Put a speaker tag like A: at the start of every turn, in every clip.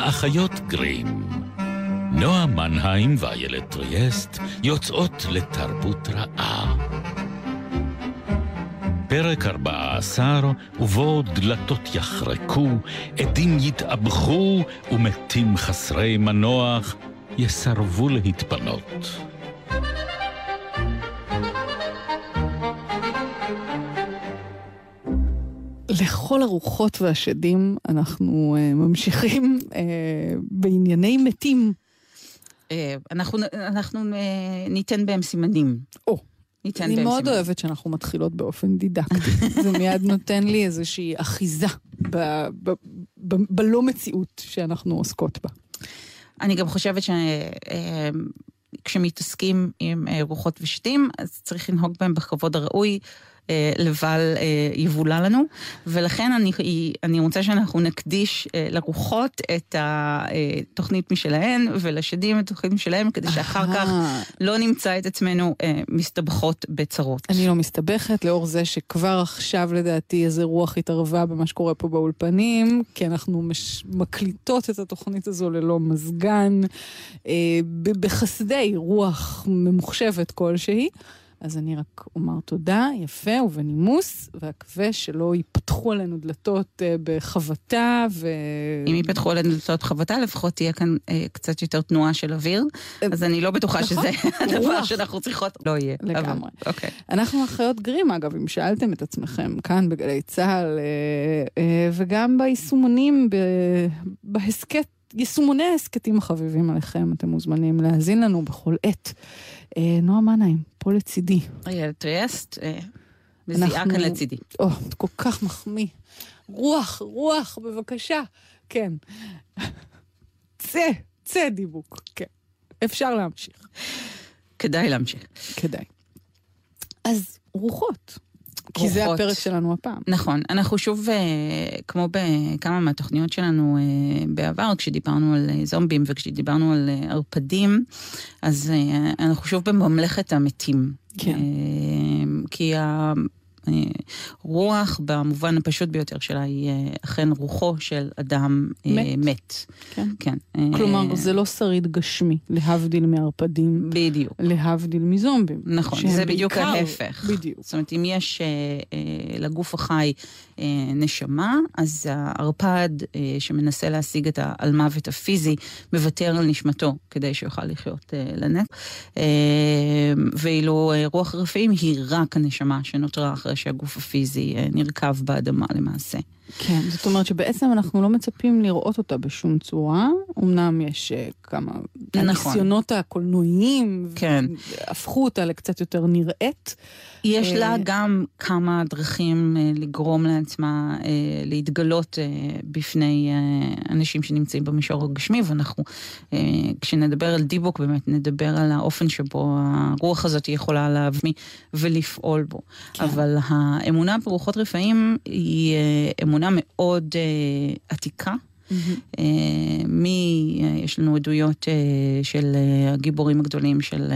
A: האחיות גרים. נועה מנהיים ואיילת טריאסט יוצאות לתרבות רעה. פרק 14, ובו דלתות יחרקו, עדים יתאבכו, ומתים חסרי מנוח יסרבו להתפנות.
B: לכל הרוחות והשדים אנחנו uh, ממשיכים uh, בענייני מתים.
C: Uh, אנחנו, אנחנו uh, ניתן בהם סימנים.
B: או. ניתן אני מאוד סימנים. אוהבת שאנחנו מתחילות באופן דידקטי. זה מיד נותן לי איזושהי אחיזה ב, ב, ב, בלא מציאות שאנחנו עוסקות בה.
C: אני גם חושבת שכשמתעסקים עם רוחות ושדים, אז צריך לנהוג בהם בכבוד הראוי. אה, לבל אה, יבולע לנו, ולכן אני, אני רוצה שאנחנו נקדיש אה, לרוחות את התוכנית משלהן, ולשדים את התוכנית משלהם, כדי שאחר כך לא נמצא את עצמנו מסתבכות בצרות.
B: אני לא מסתבכת, לאור זה שכבר עכשיו לדעתי איזה רוח התערבה במה שקורה פה באולפנים, כי אנחנו מש... מקליטות את התוכנית הזו ללא מזגן, בחסדי רוח ממוחשבת כלשהי. אז אני רק אומר תודה, יפה ובנימוס, ואקווה שלא ייפתחו עלינו דלתות uh, בחבטה ו...
C: אם ייפתחו עלינו דלתות חבטה, לפחות תהיה כאן uh, קצת יותר תנועה של אוויר, אז אני לא בטוחה נכון? שזה הדבר שאנחנו צריכות, לא יהיה.
B: לגמרי. אוקיי. אנחנו אחיות גרים, אגב, אם שאלתם את עצמכם, כאן בגלי צה"ל, uh, uh, וגם ביישומונים, בהסכת, יישומוני ההסכתים החביבים עליכם, אתם מוזמנים להאזין לנו בכל עת. אה, נועה מנהיים, פה לצידי.
C: איילת טריאסט, אה, מזיעה כאן לצידי.
B: או, כל כך מחמיא. רוח, רוח, בבקשה. כן. צא, צא דיבוק. כן. אפשר להמשיך.
C: כדאי להמשיך.
B: כדאי. אז רוחות. כי זה הפרק שלנו הפעם.
C: נכון. אנחנו שוב, אה, כמו בכמה מהתוכניות שלנו אה, בעבר, כשדיברנו על אה, זומבים וכשדיברנו על ערפדים, אז אנחנו שוב בממלכת המתים.
B: כן.
C: כי רוח במובן הפשוט ביותר שלה היא אה, אכן רוחו של אדם אה, מת. מת.
B: כן. כן. כלומר, זה לא שריד גשמי, להבדיל מערפדים.
C: בדיוק.
B: להבדיל מזומבים.
C: נכון, זה בדיוק בעיקר, ההפך.
B: בדיוק.
C: זאת אומרת, אם יש אה, לגוף החי נשמה, אז הערפד שמנסה להשיג את המוות הפיזי, מוותר על נשמתו כדי שיוכל לחיות לנט. ואילו רוח רפאים היא רק הנשמה שנותרה אחרי שהגוף הפיזי אה, נרקב באדמה למעשה.
B: כן, זאת אומרת שבעצם אנחנו לא מצפים לראות אותה בשום צורה. אמנם יש uh, כמה... נכון. הניסיונות הקולנועיים
C: כן.
B: הפכו אותה לקצת יותר נראית.
C: יש לה אה, גם כמה דרכים uh, לגרום לעצמה uh, להתגלות uh, בפני uh, אנשים שנמצאים במישור הגשמי, ואנחנו, uh, כשנדבר על דיבוק, באמת נדבר על האופן שבו הרוח הזאת יכולה להביא ולפעול בו. כן. אבל האמונה ברוחות רפאים היא uh, אמונה מאוד uh, עתיקה. Mm-hmm. Uh, מי, uh, יש לנו עדויות uh, של uh, הגיבורים הגדולים של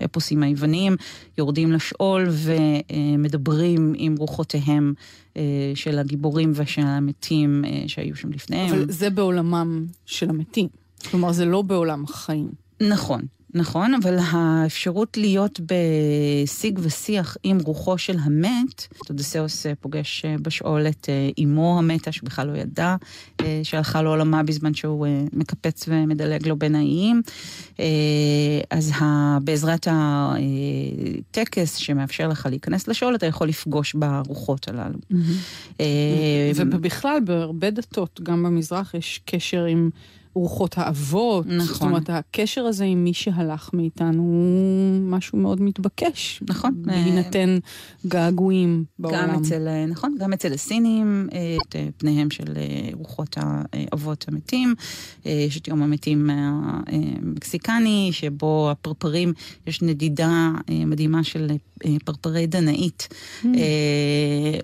C: האפוסים היווניים, יורדים לשאול ומדברים עם רוחותיהם uh, של הגיבורים ושל המתים uh, שהיו שם לפניהם.
B: אבל זה בעולמם של המתים. כלומר, זה לא בעולם החיים.
C: נכון. נכון, אבל האפשרות להיות בשיג ושיח עם רוחו של המת, אודסאוס אה, פוגש אה, בשאול את אה, אמו המתה, שבכלל לא ידע, שהלכה לעולמה בזמן שהוא מקפץ ומדלג לו בין האיים. אז בעזרת הטקס שמאפשר לך להיכנס לשאול, אתה יכול לפגוש ברוחות הללו.
B: ובכלל, בהרבה דתות, גם במזרח, יש קשר עם... רוחות האבות.
C: נכון.
B: זאת אומרת, הקשר הזה עם מי שהלך מאיתנו הוא משהו מאוד מתבקש.
C: נכון.
B: בהינתן געגועים בעולם.
C: גם אצל, אה, נכון, גם אצל הסינים, אה, את אה, פניהם של רוחות האבות המתים. יש את יום המתים המקסיקני, שבו הפרפרים, יש נדידה מדהימה של פרפרי דנאית mm.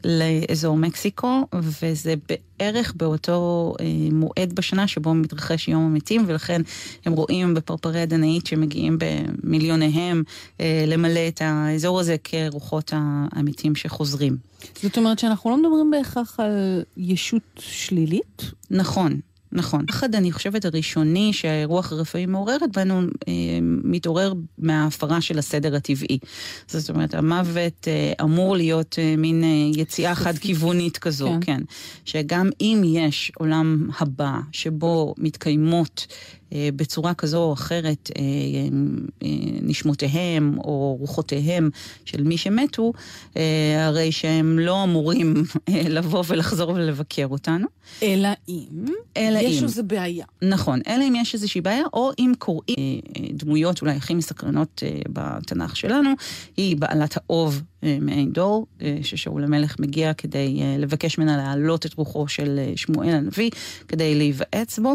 C: לאזור מקסיקו, וזה בערך באותו מועד בשנה שבו מתרחש אחרי שיום המתים, ולכן הם רואים בפרפרי הדנאית שמגיעים במיליוניהם אה, למלא את האזור הזה כרוחות המתים שחוזרים.
B: זאת אומרת שאנחנו לא מדברים בהכרח על ישות שלילית?
C: נכון. נכון. הפחד, אני חושבת, הראשוני שהרוח הרפואי מעוררת בנו, אה, מתעורר מההפרה של הסדר הטבעי. זאת אומרת, המוות אה, אמור להיות אה, מין אה, יציאה חד-כיוונית כזו, כן. כן. שגם אם יש עולם הבא שבו מתקיימות בצורה כזו או אחרת אה, אה, נשמותיהם או רוחותיהם של מי שמתו, הרי שהם לא אמורים לבוא ולחזור ולבקר אותנו.
B: אלא אם אלא יש איזו בעיה.
C: נכון, אלא אם יש איזושהי בעיה, או אם קוראים דמויות אולי הכי מסקרנות בתנ"ך שלנו, היא בעלת האוב מעין דור, ששאול המלך מגיע כדי לבקש ממנה להעלות את רוחו של שמואל הנביא, כדי להיוועץ בו.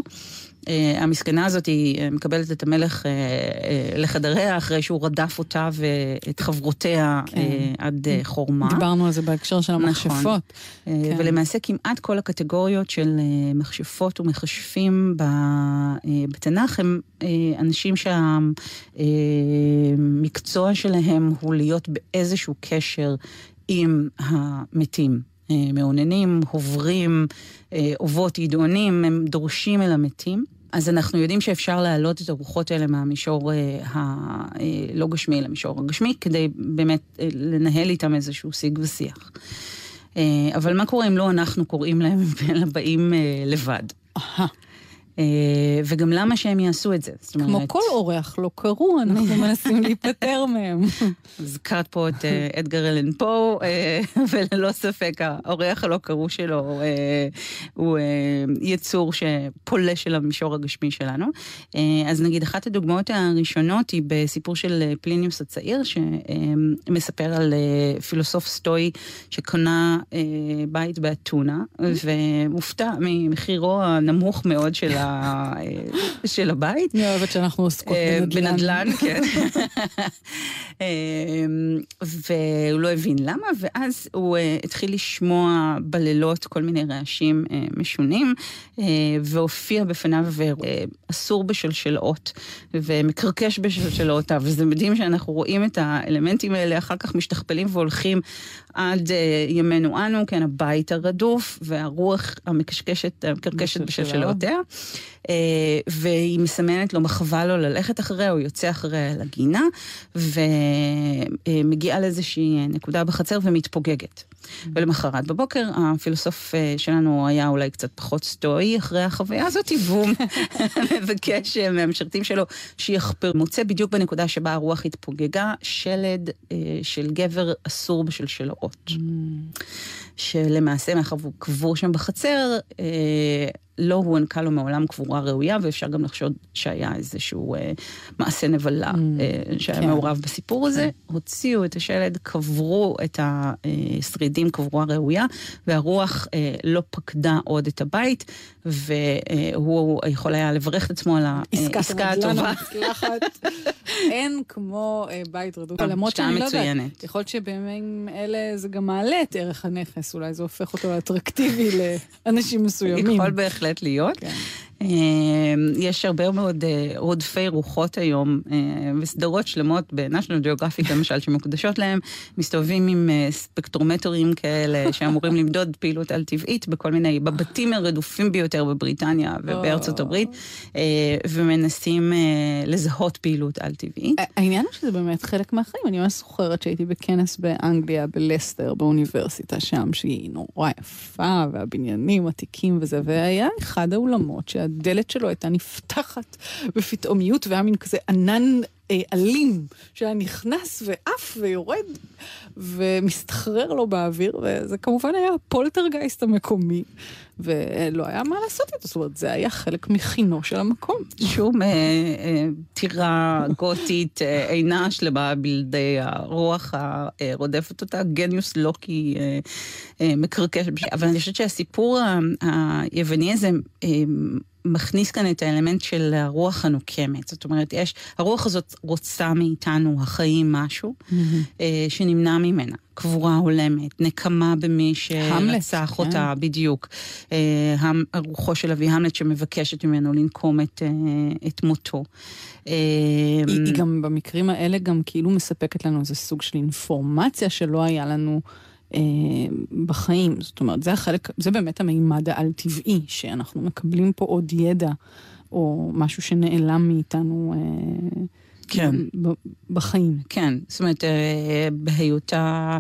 C: אה, המסכנה הזאת היא אה, מקבלת את המלך אה, לחדריה אחרי שהוא רדף אותה ואת חברותיה כן. עד חורמה.
B: דיברנו על זה בהקשר של נכון. המכשפות.
C: נכון. כן. ולמעשה כמעט כל הקטגוריות של מכשפות ומכשפים בתנ"ך הם אנשים שהמקצוע שלהם הוא להיות באיזשהו קשר עם המתים. מאוננים, הוברים, אובות, ידוענים, הם דורשים אל המתים. אז אנחנו יודעים שאפשר להעלות את הרוחות האלה מהמישור אה, הלא גשמי למישור הגשמי, כדי באמת אה, לנהל איתם איזשהו שיג ושיח. אה, אבל מה קורה אם לא אנחנו קוראים להם, אלא באים לבד? אה, וגם למה שהם יעשו את זה.
B: כמו אומרת... כל אורח לא קראו, אנחנו מנסים להיפטר מהם.
C: הזכרת פה את אה, אדגר אלן פה, אה, וללא ספק האורח הלא קראו שלו הוא יצור שפולש אל המישור הגשמי שלנו. אז נגיד אחת הדוגמאות הראשונות היא בסיפור של פליניוס הצעיר, שמספר על פילוסוף סטואי שקנה בית באתונה, ומופתע ממחירו הנמוך מאוד של של הבית.
B: אני אוהבת שאנחנו עוסקות
C: אה, בנדל"ן. בנדל"ן, כן. אמ, והוא לא הבין למה, ואז הוא אה, התחיל לשמוע בלילות כל מיני רעשים אה, משונים, והופיע בפניו אסור בשלשלאות, ומקרקש בשלשלאותיו, וזה מדהים שאנחנו רואים את האלמנטים האלה אחר כך משתכפלים והולכים עד ימינו אנו, כן, הבית הרדוף, והרוח המקשקשת, המקרקשת בשלשלאותיה. אה, והיא מסמנת לו מחווה לו ללכת אחריה, הוא יוצא אחריה לגינה, ומגיעה לאיזושהי נקודה בחצר ומתפוגגת. ולמחרת בבוקר הפילוסוף אה, שלנו היה אולי קצת פחות סטואי אחרי החוויה הזאת, והוא מבקש אה, מהמשרתים שלו שיחפר. מוצא בדיוק בנקודה שבה הרוח התפוגגה שלד של גבר אסור בשלשלאות. Mm. שלמעשה, מאחר והוא קבור שם בחצר, לא הוענקה לו מעולם קבורה ראויה, ואפשר גם לחשוד שהיה איזשהו אה, מעשה נבלה mm, אה, שהיה כן. מעורב בסיפור הזה. כן. הוציאו את השלד, קברו את השרידים קבורה ראויה, והרוח אה, לא פקדה עוד את הבית, והוא יכול היה לברך את עצמו על העסקה הטובה.
B: אין כמו אה, בית רדוף. למרות שאני לא יודעת, יכול להיות שבימים אלה זה גם מעלה את ערך הנכס, אולי זה הופך אותו לאטרקטיבי לאנשים מסוימים.
C: יכול בהחלט להיות. כן. אמ, יש הרבה מאוד אה, רודפי רוחות היום, אה, וסדרות שלמות ב-National Geographic למשל, שמוקדשות להם, מסתובבים עם אה, ספקטרומטרים כאלה, שאמורים למדוד פעילות על-טבעית בכל מיני, בבתים הרדופים ביותר בבריטניה ובארצות הברית, ומנסים לזהות פעילות על-טבעית.
B: העניין הוא שזה באמת חלק מהחיים. אני ממש זוכרת שהייתי בכנס באנגליה, בלסטר, באוניברסיטה שם, שהיא נורא יפה, והבניינים עתיקים וזה, והיה אחד האולמות שה... הדלת שלו הייתה נפתחת בפתאומיות, והיה מין כזה ענן אלים שהיה נכנס ועף ויורד ומסתחרר לו באוויר, וזה כמובן היה הפולטרגייסט המקומי, ולא היה מה לעשות איתו, זאת אומרת, זה היה חלק מחינו של המקום.
C: שום אה, אה, טירה גותית אה, אינה שלמה בלעדי הרוח הרודפת אותה, גניוס לוקי אה, אה, מקרקש, אבל אני חושבת שהסיפור היווני הזה, אה, מכניס כאן את האלמנט של הרוח הנוקמת. זאת אומרת, יש, הרוח הזאת רוצה מאיתנו, החיים, משהו mm-hmm. אה, שנמנע ממנה. קבורה הולמת, נקמה במי שרצח כן. אותה, בדיוק. אה, רוחו של אבי המלט שמבקשת ממנו לנקום את, אה, את מותו.
B: אה, היא, היא גם במקרים האלה גם כאילו מספקת לנו איזה סוג של אינפורמציה שלא היה לנו. בחיים. זאת אומרת, זה החלק, זה באמת המימד העל-טבעי, שאנחנו מקבלים פה עוד ידע, או משהו שנעלם מאיתנו. כן. בחיים.
C: כן, זאת אומרת, בהיותה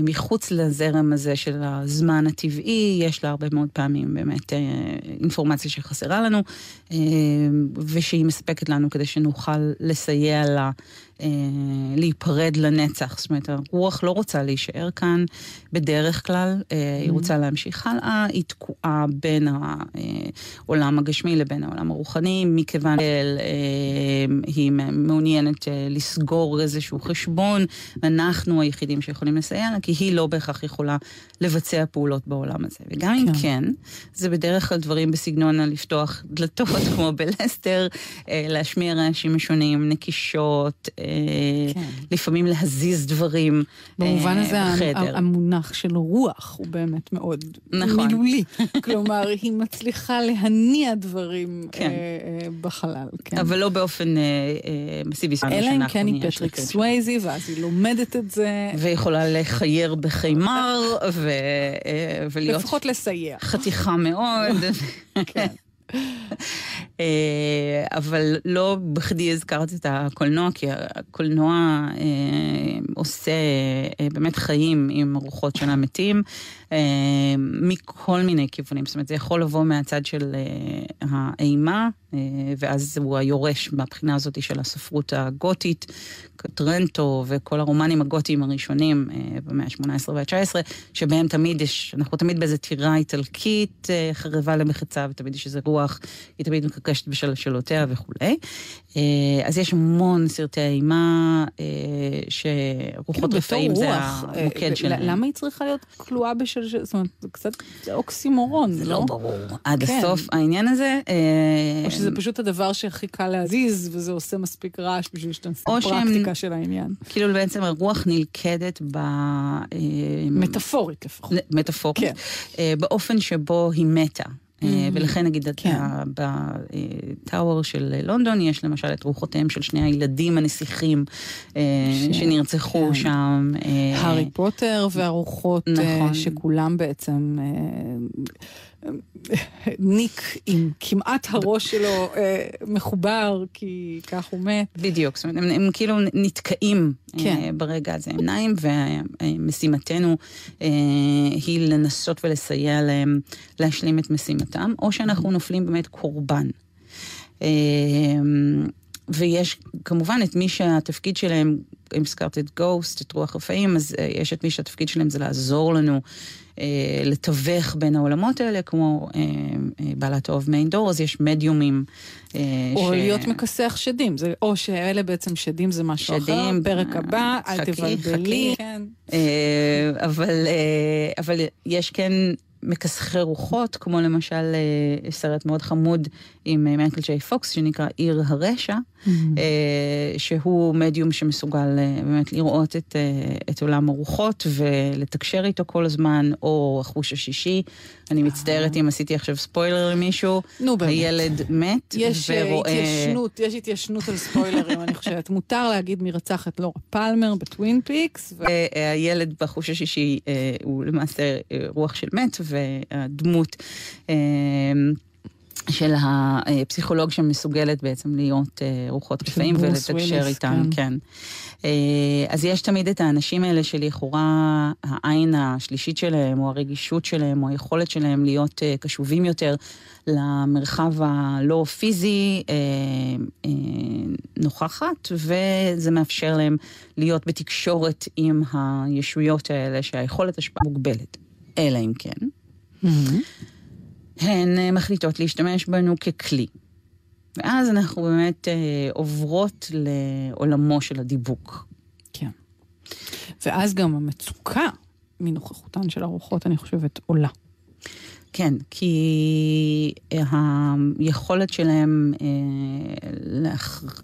C: מחוץ לזרם הזה של הזמן הטבעי, יש לה הרבה מאוד פעמים באמת אינפורמציה שחסרה לנו, ושהיא מספקת לנו כדי שנוכל לסייע לה אה, להיפרד לנצח. זאת אומרת, הרוח לא רוצה להישאר כאן בדרך כלל, אה, היא mm-hmm. רוצה להמשיך הלאה, היא תקועה בין העולם הגשמי לבין העולם הרוחני, מכיוון שהיא אה, מעוניינת לסגור איזשהו חשבון, ואנחנו היחידים שיכולים לסייע לה, כי היא לא בהכרח יכולה לבצע פעולות בעולם הזה. וגם אם כן, כן זה בדרך כלל דברים בסגנון לפתוח דלתות, כמו בלסטר, להשמיע רעשים משונים, נקישות, כן. לפעמים להזיז דברים
B: במובן הזה בחדר. המונח של רוח הוא באמת מאוד נכון. מילולי. כלומר, היא מצליחה להניע דברים כן. אה, בחלל.
C: כן. אבל לא באופן אה, אה, מסיבי.
B: אלא אם כן היא פטריק סווייזי, ואז היא לומדת את זה.
C: ויכולה לחייר בחימר, ו, ולהיות...
B: לפחות לסייע.
C: חתיכה מאוד. כן. אה, אבל לא בכדי הזכרת את הקולנוע, כי הקולנוע אה, עושה אה, באמת חיים עם רוחות של המתים. אה, מכל מיני כיוונים. זאת אומרת, זה יכול לבוא מהצד של אה, האימה, אה, ואז הוא היורש מהבחינה הזאת של הספרות הגותית, טרנטו וכל הרומנים הגותיים הראשונים במאה ה-18 וה-19, שבהם תמיד יש, אנחנו תמיד באיזה טירה איטלקית חרבה למחצה, ותמיד יש איזה רוח, היא תמיד מקרקשת בשלשלותיה וכולי. אז יש המון סרטי אימה, שרוחות כאילו רפאים זה המוקד שלהם.
B: למה היא צריכה להיות כלואה בשל... של... זאת אומרת, זה קצת אוקסימורון,
C: זה לא? לא ברור. עד כן. הסוף העניין הזה...
B: שזה פשוט הדבר שהכי קל להזיז, וזה עושה מספיק רעש בשביל שאתה את הפרקטיקה של העניין.
C: כאילו בעצם הרוח נלכדת ב... אה,
B: מטאפורית לפחות.
C: מטאפורית. כן. אה, באופן שבו היא מתה. אה, mm. ולכן נגיד כן. בטאוור של לונדון יש למשל את רוחותיהם של שני הילדים הנסיכים ש... שנרצחו כן. שם.
B: הארי פוטר והרוחות נכון. שכולם בעצם... ניק עם כמעט הראש שלו אה, מחובר, כי כך הוא מת.
C: בדיוק, זאת אומרת, הם, הם כאילו נתקעים כן. אה, ברגע הזה עיניים, ומשימתנו אה, היא לנסות ולסייע להם להשלים את משימתם, או שאנחנו נופלים באמת קורבן. אה, ויש כמובן את מי שהתפקיד שלהם, אם הזכרת את גוסט, את רוח רפאים, אז אה, יש את מי שהתפקיד שלהם זה לעזור לנו אה, לתווך בין העולמות האלה, כמו אה, אה, בעלת אוהב מיין דור, אז יש מדיומים.
B: אה, או ש... להיות מכסח שדים, זה, או שאלה בעצם שדים זה משהו שדים, אחר, פרק הבא, אל תבלבלי. כן.
C: אה, אבל, אה, אבל יש כן... מכסחי רוחות, כמו למשל אה, סרט מאוד חמוד עם אה, מייקל ג'יי פוקס, שנקרא עיר הרשע, mm-hmm. שהוא מדיום שמסוגל באמת לראות את, את עולם הרוחות ולתקשר איתו כל הזמן, או החוש השישי. אני מצטערת אם עשיתי עכשיו ספוילר למישהו.
B: נו באמת.
C: הילד מת
B: יש ורואה... התיישנות, יש התיישנות על ספוילרים, אני חושבת. מותר להגיד מי רצח את לורה פלמר בטווין פיקס.
C: והילד בחוש השישי הוא למעשה רוח של מת, והדמות... של הפסיכולוג שמסוגלת בעצם להיות אה, רוחות רפאים ולתקשר איתם, כן. כן. אה, אז יש תמיד את האנשים האלה שלכאורה העין השלישית שלהם, או הרגישות שלהם, או היכולת שלהם להיות אה, קשובים יותר למרחב הלא פיזי נוכחת, וזה מאפשר להם להיות בתקשורת עם הישויות האלה, שהיכולת השפעה מוגבלת. אלא אם כן. Mm-hmm. הן אה, מחליטות להשתמש בנו ככלי. ואז אנחנו באמת אה, עוברות לעולמו של הדיבוק.
B: כן. ואז גם המצוקה מנוכחותן של הרוחות, אני חושבת, עולה.
C: כן, כי אה, היכולת שלהם אה,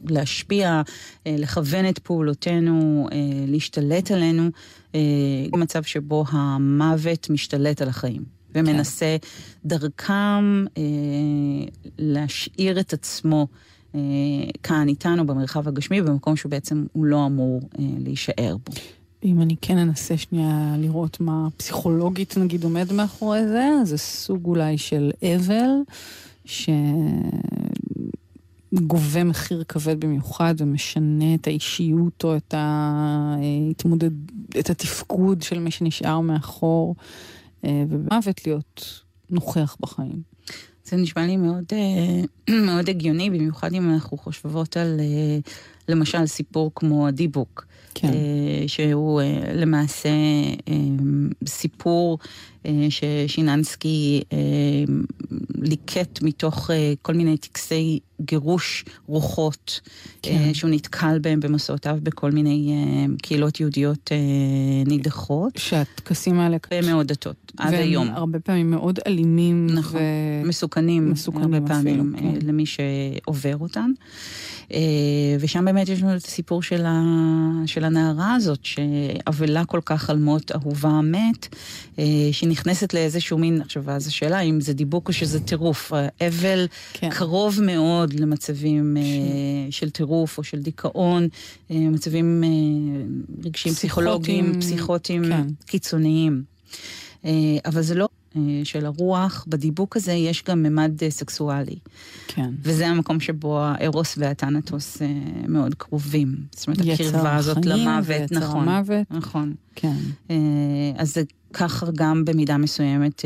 C: להשפיע, לכוון את פעולותינו, להשתלט עלינו, מצב שבו המוות משתלט על החיים. ומנסה כן. דרכם אה, להשאיר את עצמו אה, כאן איתנו במרחב הגשמי, במקום שבעצם הוא לא אמור אה, להישאר בו.
B: אם אני כן אנסה שנייה לראות מה פסיכולוגית נגיד עומד מאחורי זה, זה סוג אולי של אבל, שגובה מחיר כבד במיוחד ומשנה את האישיות או את, ההתמודד... את התפקוד של מי שנשאר מאחור, אה, ובמוות להיות נוכח בחיים.
C: זה נשמע לי מאוד, אה, מאוד הגיוני, במיוחד אם אנחנו חושבות על אה, למשל סיפור כמו הדיבוק. כן. אה, שהוא אה, למעשה אה, סיפור ששינסקי ליקט מתוך כל מיני טקסי גירוש רוחות, כן. שהוא נתקל בהם במסעותיו בכל מיני קהילות יהודיות נידחות.
B: שהטקסים האלה...
C: ומאוד דתות, עד היום.
B: הרבה פעמים מאוד אלימים.
C: נכון, ו... מסוכנים, מסוכנים הרבה פעמים אפילו, כן. למי שעובר אותן. ושם באמת יש לנו את הסיפור של, ה... של הנערה הזאת, שאבלה כל כך על מות אהובה מת, אה, שהיא נכנסת לאיזשהו מין, עכשיו, ואז השאלה אם זה דיבוק או שזה טירוף. אבל כן. קרוב מאוד למצבים אה, ש... של טירוף או של דיכאון, אה, מצבים רגשיים פסיכולוגיים, פסיכוטיים כן. קיצוניים. אבל זה לא אה, של הרוח, בדיבוק הזה יש גם ממד אה, סקסואלי. כן. וזה המקום שבו הארוס והטנטוס אה, מאוד קרובים. זאת אומרת, הקרבה הזאת למוות,
B: נכון. המוות.
C: נכון. כן. אז זה ככה גם במידה מסוימת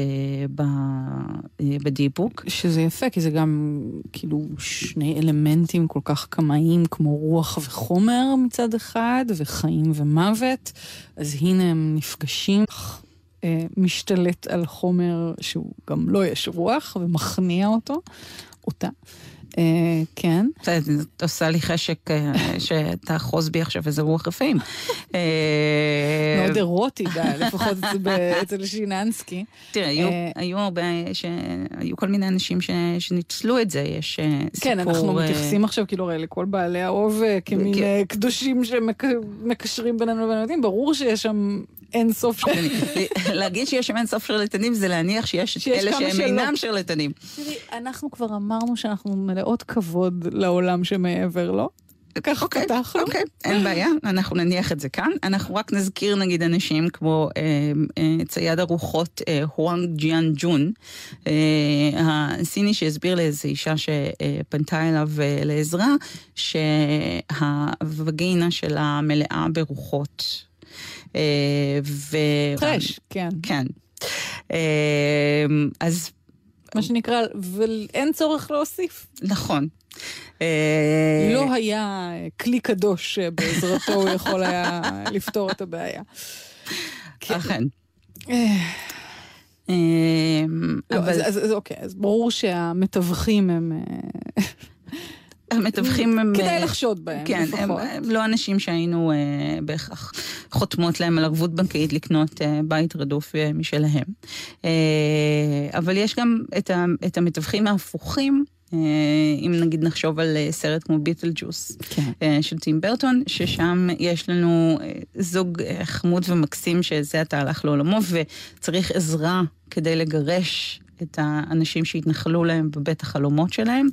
C: בדיבוק.
B: שזה יפה, כי זה גם כאילו שני אלמנטים כל כך קמאיים כמו רוח וחומר מצד אחד, וחיים ומוות, אז הנה הם נפגשים. אה, משתלט על חומר שהוא גם לא יש רוח ומכניע אותו, אותה. אה, כן.
C: את עושה לי חשק אה, שתאחוז בי עכשיו איזה רוח רפאים.
B: מאוד אירוטי, לפחות אצל שינסקי.
C: תראה, היו הרבה, היו כל מיני אנשים שניצלו את זה, יש
B: סיפור... כן, אנחנו מתייחסים עכשיו כאילו הרי לכל בעלי האוב כמין קדושים שמקשרים בינינו לבין הילדים, ברור שיש שם אין סוף
C: שרלטנים. להגיד שיש שם אין סוף שרלטנים זה להניח שיש את אלה שהם אינם שרלטנים.
B: תראי, אנחנו כבר אמרנו שאנחנו מלאות כבוד לעולם שמעבר לו. ככה אוקיי, פתחנו.
C: אוקיי, אין בעיה, אנחנו נניח את זה כאן. אנחנו רק נזכיר נגיד אנשים כמו אה, אה, צייד הרוחות אה, הואנג ג'יאן ג'ון, אה, הסיני שהסביר לאיזו אישה שפנתה אליו אה, לעזרה, שהווגינה שלה מלאה ברוחות.
B: אה, ו... טרש, כן.
C: כן. אה,
B: אז... מה שנקרא, ואין צורך להוסיף.
C: נכון.
B: אה, לא היה כלי קדוש שבעזרתו הוא יכול היה לפתור את הבעיה.
C: כן. אכן.
B: לא, אז אוקיי, אז ברור שהמתווכים הם...
C: המתווכים הם...
B: כדאי אה, לחשוד בהם,
C: כן, לפחות. הם, הם לא אנשים שהיינו אה, בהכרח חותמות להם על ערבות בנקאית לקנות אה, בית רדוף אה, משלהם. אה, אבל יש גם את, ה, את המתווכים ההפוכים. אה, אם נגיד נחשוב על אה, סרט כמו ביטל ג'וס כן. של טים ברטון, ששם יש לנו זוג חמוד ומקסים שזה עתה הלך לעולמו וצריך עזרה כדי לגרש את האנשים שהתנחלו להם בבית החלומות שלהם.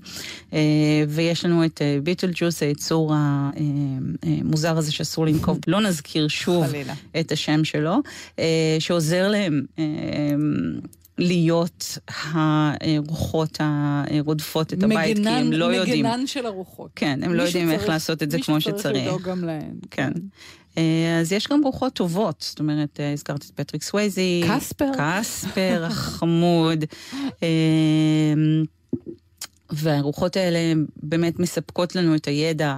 C: אה, ויש לנו את אה, ביטלג'וס, היצור המוזר הזה שאסור לנקוב, לא נזכיר שוב חלילה. את השם שלו, אה, שעוזר להם. להיות הרוחות הרודפות את הבית, מגנן, כי הם לא
B: מגנן
C: יודעים...
B: מגנן של הרוחות.
C: כן, הם לא יודעים איך לעשות את זה כמו שצריך. מי שצריך לדאוג
B: גם להם.
C: כן. אה, אז יש גם רוחות טובות, זאת אומרת, אה, הזכרת את פטריק סווייזי.
B: קספר.
C: קספר החמוד. אה, והרוחות האלה באמת מספקות לנו את הידע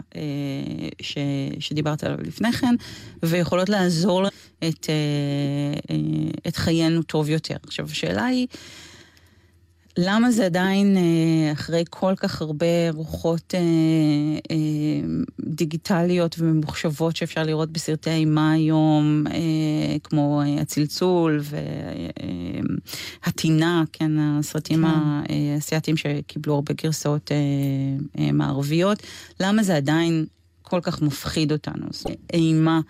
C: ש, שדיברת עליו לפני כן, ויכולות לעזור את, את חיינו טוב יותר. עכשיו, השאלה היא... למה זה עדיין, אה, אחרי כל כך הרבה רוחות אה, אה, דיגיטליות וממוחשבות שאפשר לראות בסרטי אימה היום, כמו הצלצול והטינה, כן, הסרטים כן. האסייתיים שקיבלו הרבה גרסאות מערביות, למה זה עדיין כל כך מפחיד אותנו? אימה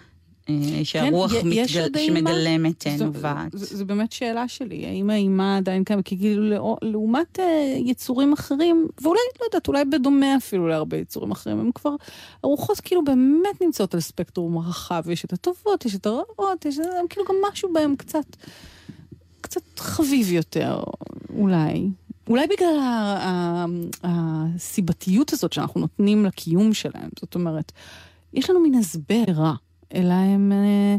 C: שהרוח
B: כן, יש
C: מתגל...
B: עוד אימה?
C: שמגלמת
B: זו-
C: נובעת.
B: זו זו באמת שאלה שלי, האם האימה עדיין קיימת? כי כאילו לעומת אה, יצורים אחרים, ואולי, לא יודעת, אולי בדומה אפילו להרבה יצורים אחרים, הם כבר, הרוחות כאילו באמת נמצאות על ספקטרום רחב, יש את הטובות, יש את הרעות, יש הם כאילו גם משהו בהם קצת, קצת חביב יותר, אולי. אולי בגלל הסיבתיות הזאת שאנחנו נותנים לקיום שלהם, זאת אומרת, יש לנו מין הסבר רע, אלא הם... אה,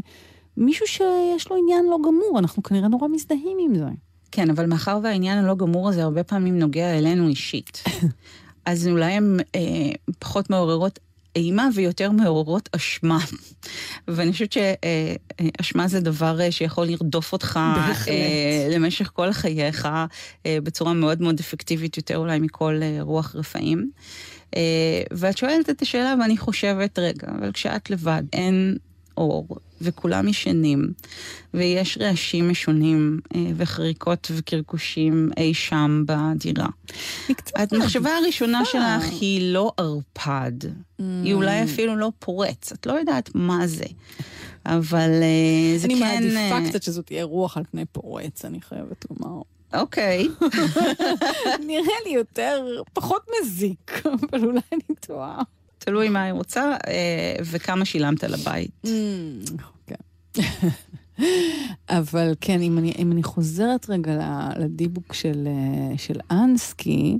B: מישהו שיש לו עניין לא גמור, אנחנו כנראה נורא מזדהים עם זה.
C: כן, אבל מאחר והעניין הלא גמור הזה הרבה פעמים נוגע אלינו אישית, אז אולי הן אה, פחות מעוררות אימה ויותר מעוררות אשמה. ואני חושבת שאשמה זה דבר אה, שיכול לרדוף אותך. אה, למשך כל חייך אה, בצורה מאוד מאוד אפקטיבית, יותר אולי מכל אה, רוח רפאים. אה, ואת שואלת את השאלה ואני חושבת, רגע, אבל כשאת לבד, אין אור, וכולם ישנים, ויש רעשים משונים אה, וחריקות וקרקושים אי שם בדירה.
B: קצת
C: המחשבה הראשונה
B: מעדיפה.
C: שלך היא לא ערפד, היא אולי אפילו לא פורץ, את לא יודעת מה זה. אבל אה, זה
B: אני
C: כן...
B: מעדיפה
C: אה,
B: קצת שזאת תהיה רוח על פני פורץ, אני חייבת לומר.
C: אוקיי,
B: נראה לי יותר, פחות מזיק, אבל אולי אני טועה.
C: תלוי מה היא רוצה אה, וכמה שילמת לבית.
B: כן. אבל כן, אם אני, אם אני חוזרת רגע לדיבוק של, אה, של אנסקי,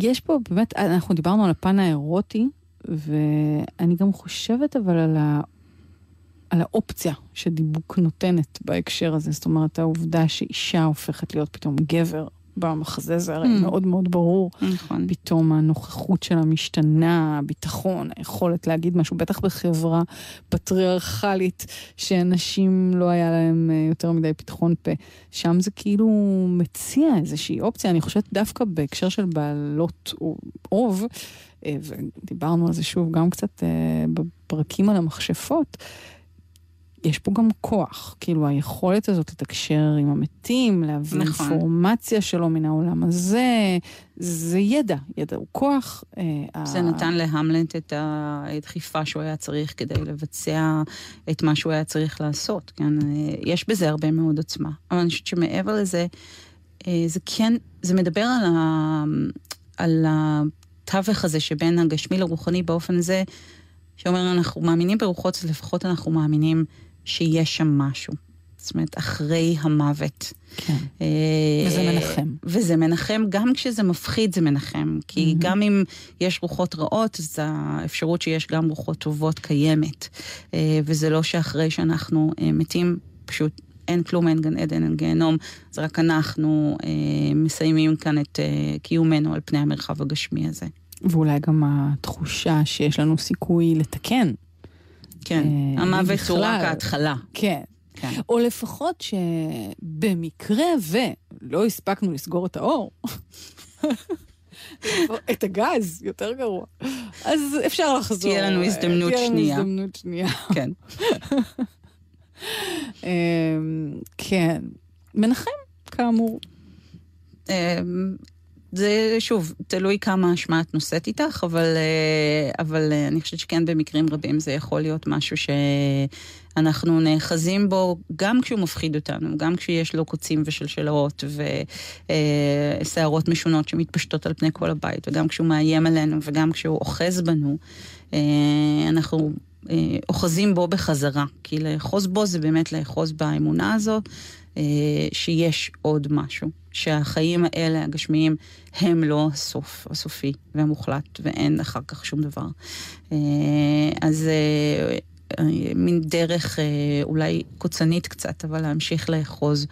B: יש פה באמת, אנחנו דיברנו על הפן האירוטי, ואני גם חושבת אבל על, על האופציה שדיבוק נותנת בהקשר הזה. זאת אומרת, העובדה שאישה הופכת להיות פתאום גבר במחזה, זה הרי
C: Mm.
B: מאוד מאוד ברור.
C: נכון.
B: פתאום הנוכחות שלה משתנה, הביטחון, היכולת להגיד משהו, בטח בחברה פטריארכלית, שאנשים לא היה להם אה, יותר מדי פתחון פה. שם זה כאילו מציע איזושהי אופציה, אני חושבת דווקא בהקשר של בעלות אוב, אה, ודיברנו על זה שוב גם קצת אה, בפרקים על המכשפות, יש פה גם כוח, כאילו היכולת הזאת לתקשר עם המתים, להביא
C: נכון.
B: אינפורמציה שלו מן העולם הזה, זה ידע, ידע הוא כוח. אה,
C: זה
B: ה-
C: נתן להמלט את הדחיפה שהוא היה צריך כדי לבצע את מה שהוא היה צריך לעשות, כן? אה, יש בזה הרבה מאוד עוצמה. אבל אני חושבת שמעבר לזה, אה, זה כן, זה מדבר על, ה, על התווך הזה שבין הגשמי לרוחני באופן הזה, שאומר, אנחנו מאמינים ברוחות, אז לפחות אנחנו מאמינים שיש שם משהו. זאת אומרת, אחרי המוות.
B: כן.
C: אה,
B: וזה מנחם.
C: וזה מנחם, גם כשזה מפחיד זה מנחם. כי
B: מהמם.
C: גם אם יש רוחות רעות, אז האפשרות שיש גם רוחות טובות קיימת. אה, וזה לא שאחרי שאנחנו אה, מתים, פשוט אין כלום, אין גן עדן, אין גיהנום, זה רק אנחנו אה, מסיימים כאן את אה, קיומנו על פני המרחב הגשמי הזה.
B: ואולי גם התחושה שיש לנו סיכוי לתקן.
C: כן,
B: אה,
C: המוות הוא. רק ההתחלה.
B: כן.
C: כן.
B: או לפחות שבמקרה ולא הספקנו לסגור את האור, את הגז, יותר גרוע, אז אפשר לחזור.
C: תהיה לנו הזדמנות
B: תהיה לנו
C: שנייה.
B: הזדמנות שנייה.
C: כן.
B: אמ, כן. מנחם, כאמור.
C: אה, זה שוב, תלוי כמה אשמה את נושאת איתך, אבל, אה, אבל אה, אני חושבת שכן במקרים רבים זה יכול להיות משהו שאנחנו נאחזים בו גם כשהוא מפחיד אותנו, גם כשיש לו קוצים ושלשלאות ושערות משונות שמתפשטות על פני כל הבית, וגם כשהוא מאיים עלינו וגם כשהוא אוחז בנו, אה, אנחנו אה, אוחזים בו בחזרה. כי לאחוז בו זה באמת לאחוז באמונה הזאת. אה, שיש עוד משהו, שהחיים האלה, הגשמיים, הם לא הסוף, הסופי והמוחלט, ואין אחר כך שום דבר. אה, אז אה, אה, מין דרך אה, אולי קוצנית קצת, אבל להמשיך לאחוז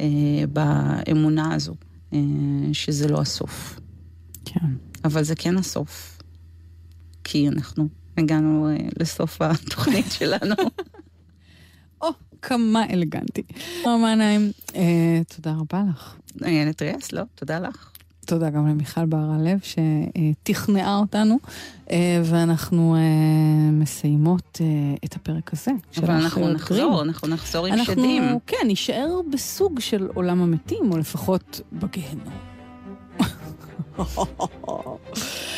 C: אה, באמונה הזו, אה, שזה לא הסוף.
B: כן.
C: אבל זה כן הסוף, כי אנחנו הגענו אה, לסוף התוכנית שלנו.
B: או, כמה אלגנטי. רמה נעים, אה, תודה רבה לך.
C: איילת ריאס, לא? תודה לך.
B: תודה גם למיכל בהר הלב שתכנעה אותנו, אה, ואנחנו אה, מסיימות אה, את הפרק הזה.
C: אבל אנחנו נחזור. אנחנו נחזור עם
B: אנחנו,
C: שדים.
B: כן, נישאר בסוג של עולם המתים, או לפחות בגיהנום.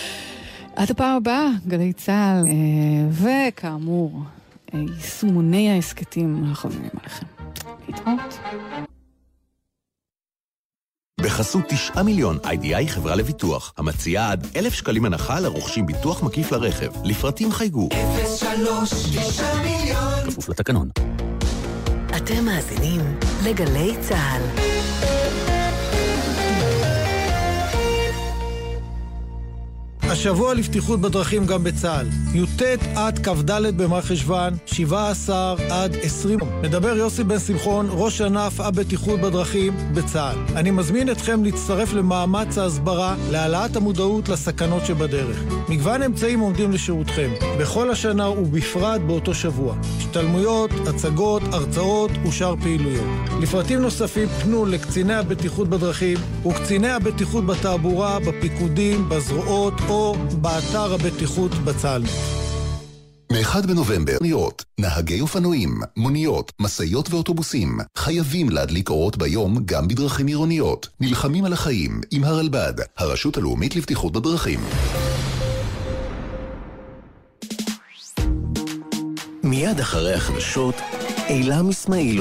B: עד הפעם הבאה, גלי צה"ל, אה, וכאמור, אה, יישומוני ההסכתים החביבים עליכם. להתראות.
D: בחסות 9 מיליון איי-די-איי חברה לביטוח, המציעה עד אלף שקלים הנחה לרוכשים ביטוח מקיף לרכב. לפרטים חייגו. 03 9 מיליון כפוף לתקנון.
E: אתם מאזינים לגלי צה"ל.
F: השבוע לבטיחות בדרכים גם בצה"ל. י"ט עד כ"ד במרחשוון, 17 עד 20. מדבר יוסי בן שמחון, ראש ענף הבטיחות בדרכים בצה"ל. אני מזמין אתכם להצטרף למאמץ ההסברה להעלאת המודעות לסכנות שבדרך. מגוון אמצעים עומדים לשירותכם, בכל השנה ובפרט באותו שבוע. השתלמויות, הצגות, הרצאות ושאר פעילויות. לפרטים נוספים פנו לקציני הבטיחות בדרכים וקציני הבטיחות בתעבורה, בפיקודים, בזרועות או באתר הבטיחות בצה"ל.
G: מ-1 בנובמבר, מוניות, נהגי אופנועים, מוניות, משאיות ואוטובוסים חייבים להדליק אורות ביום גם בדרכים עירוניות. נלחמים על החיים עם הרלב"ד, הרשות הלאומית לבטיחות בדרכים.
D: מיד אחרי החדשות, אילם אסמאעיל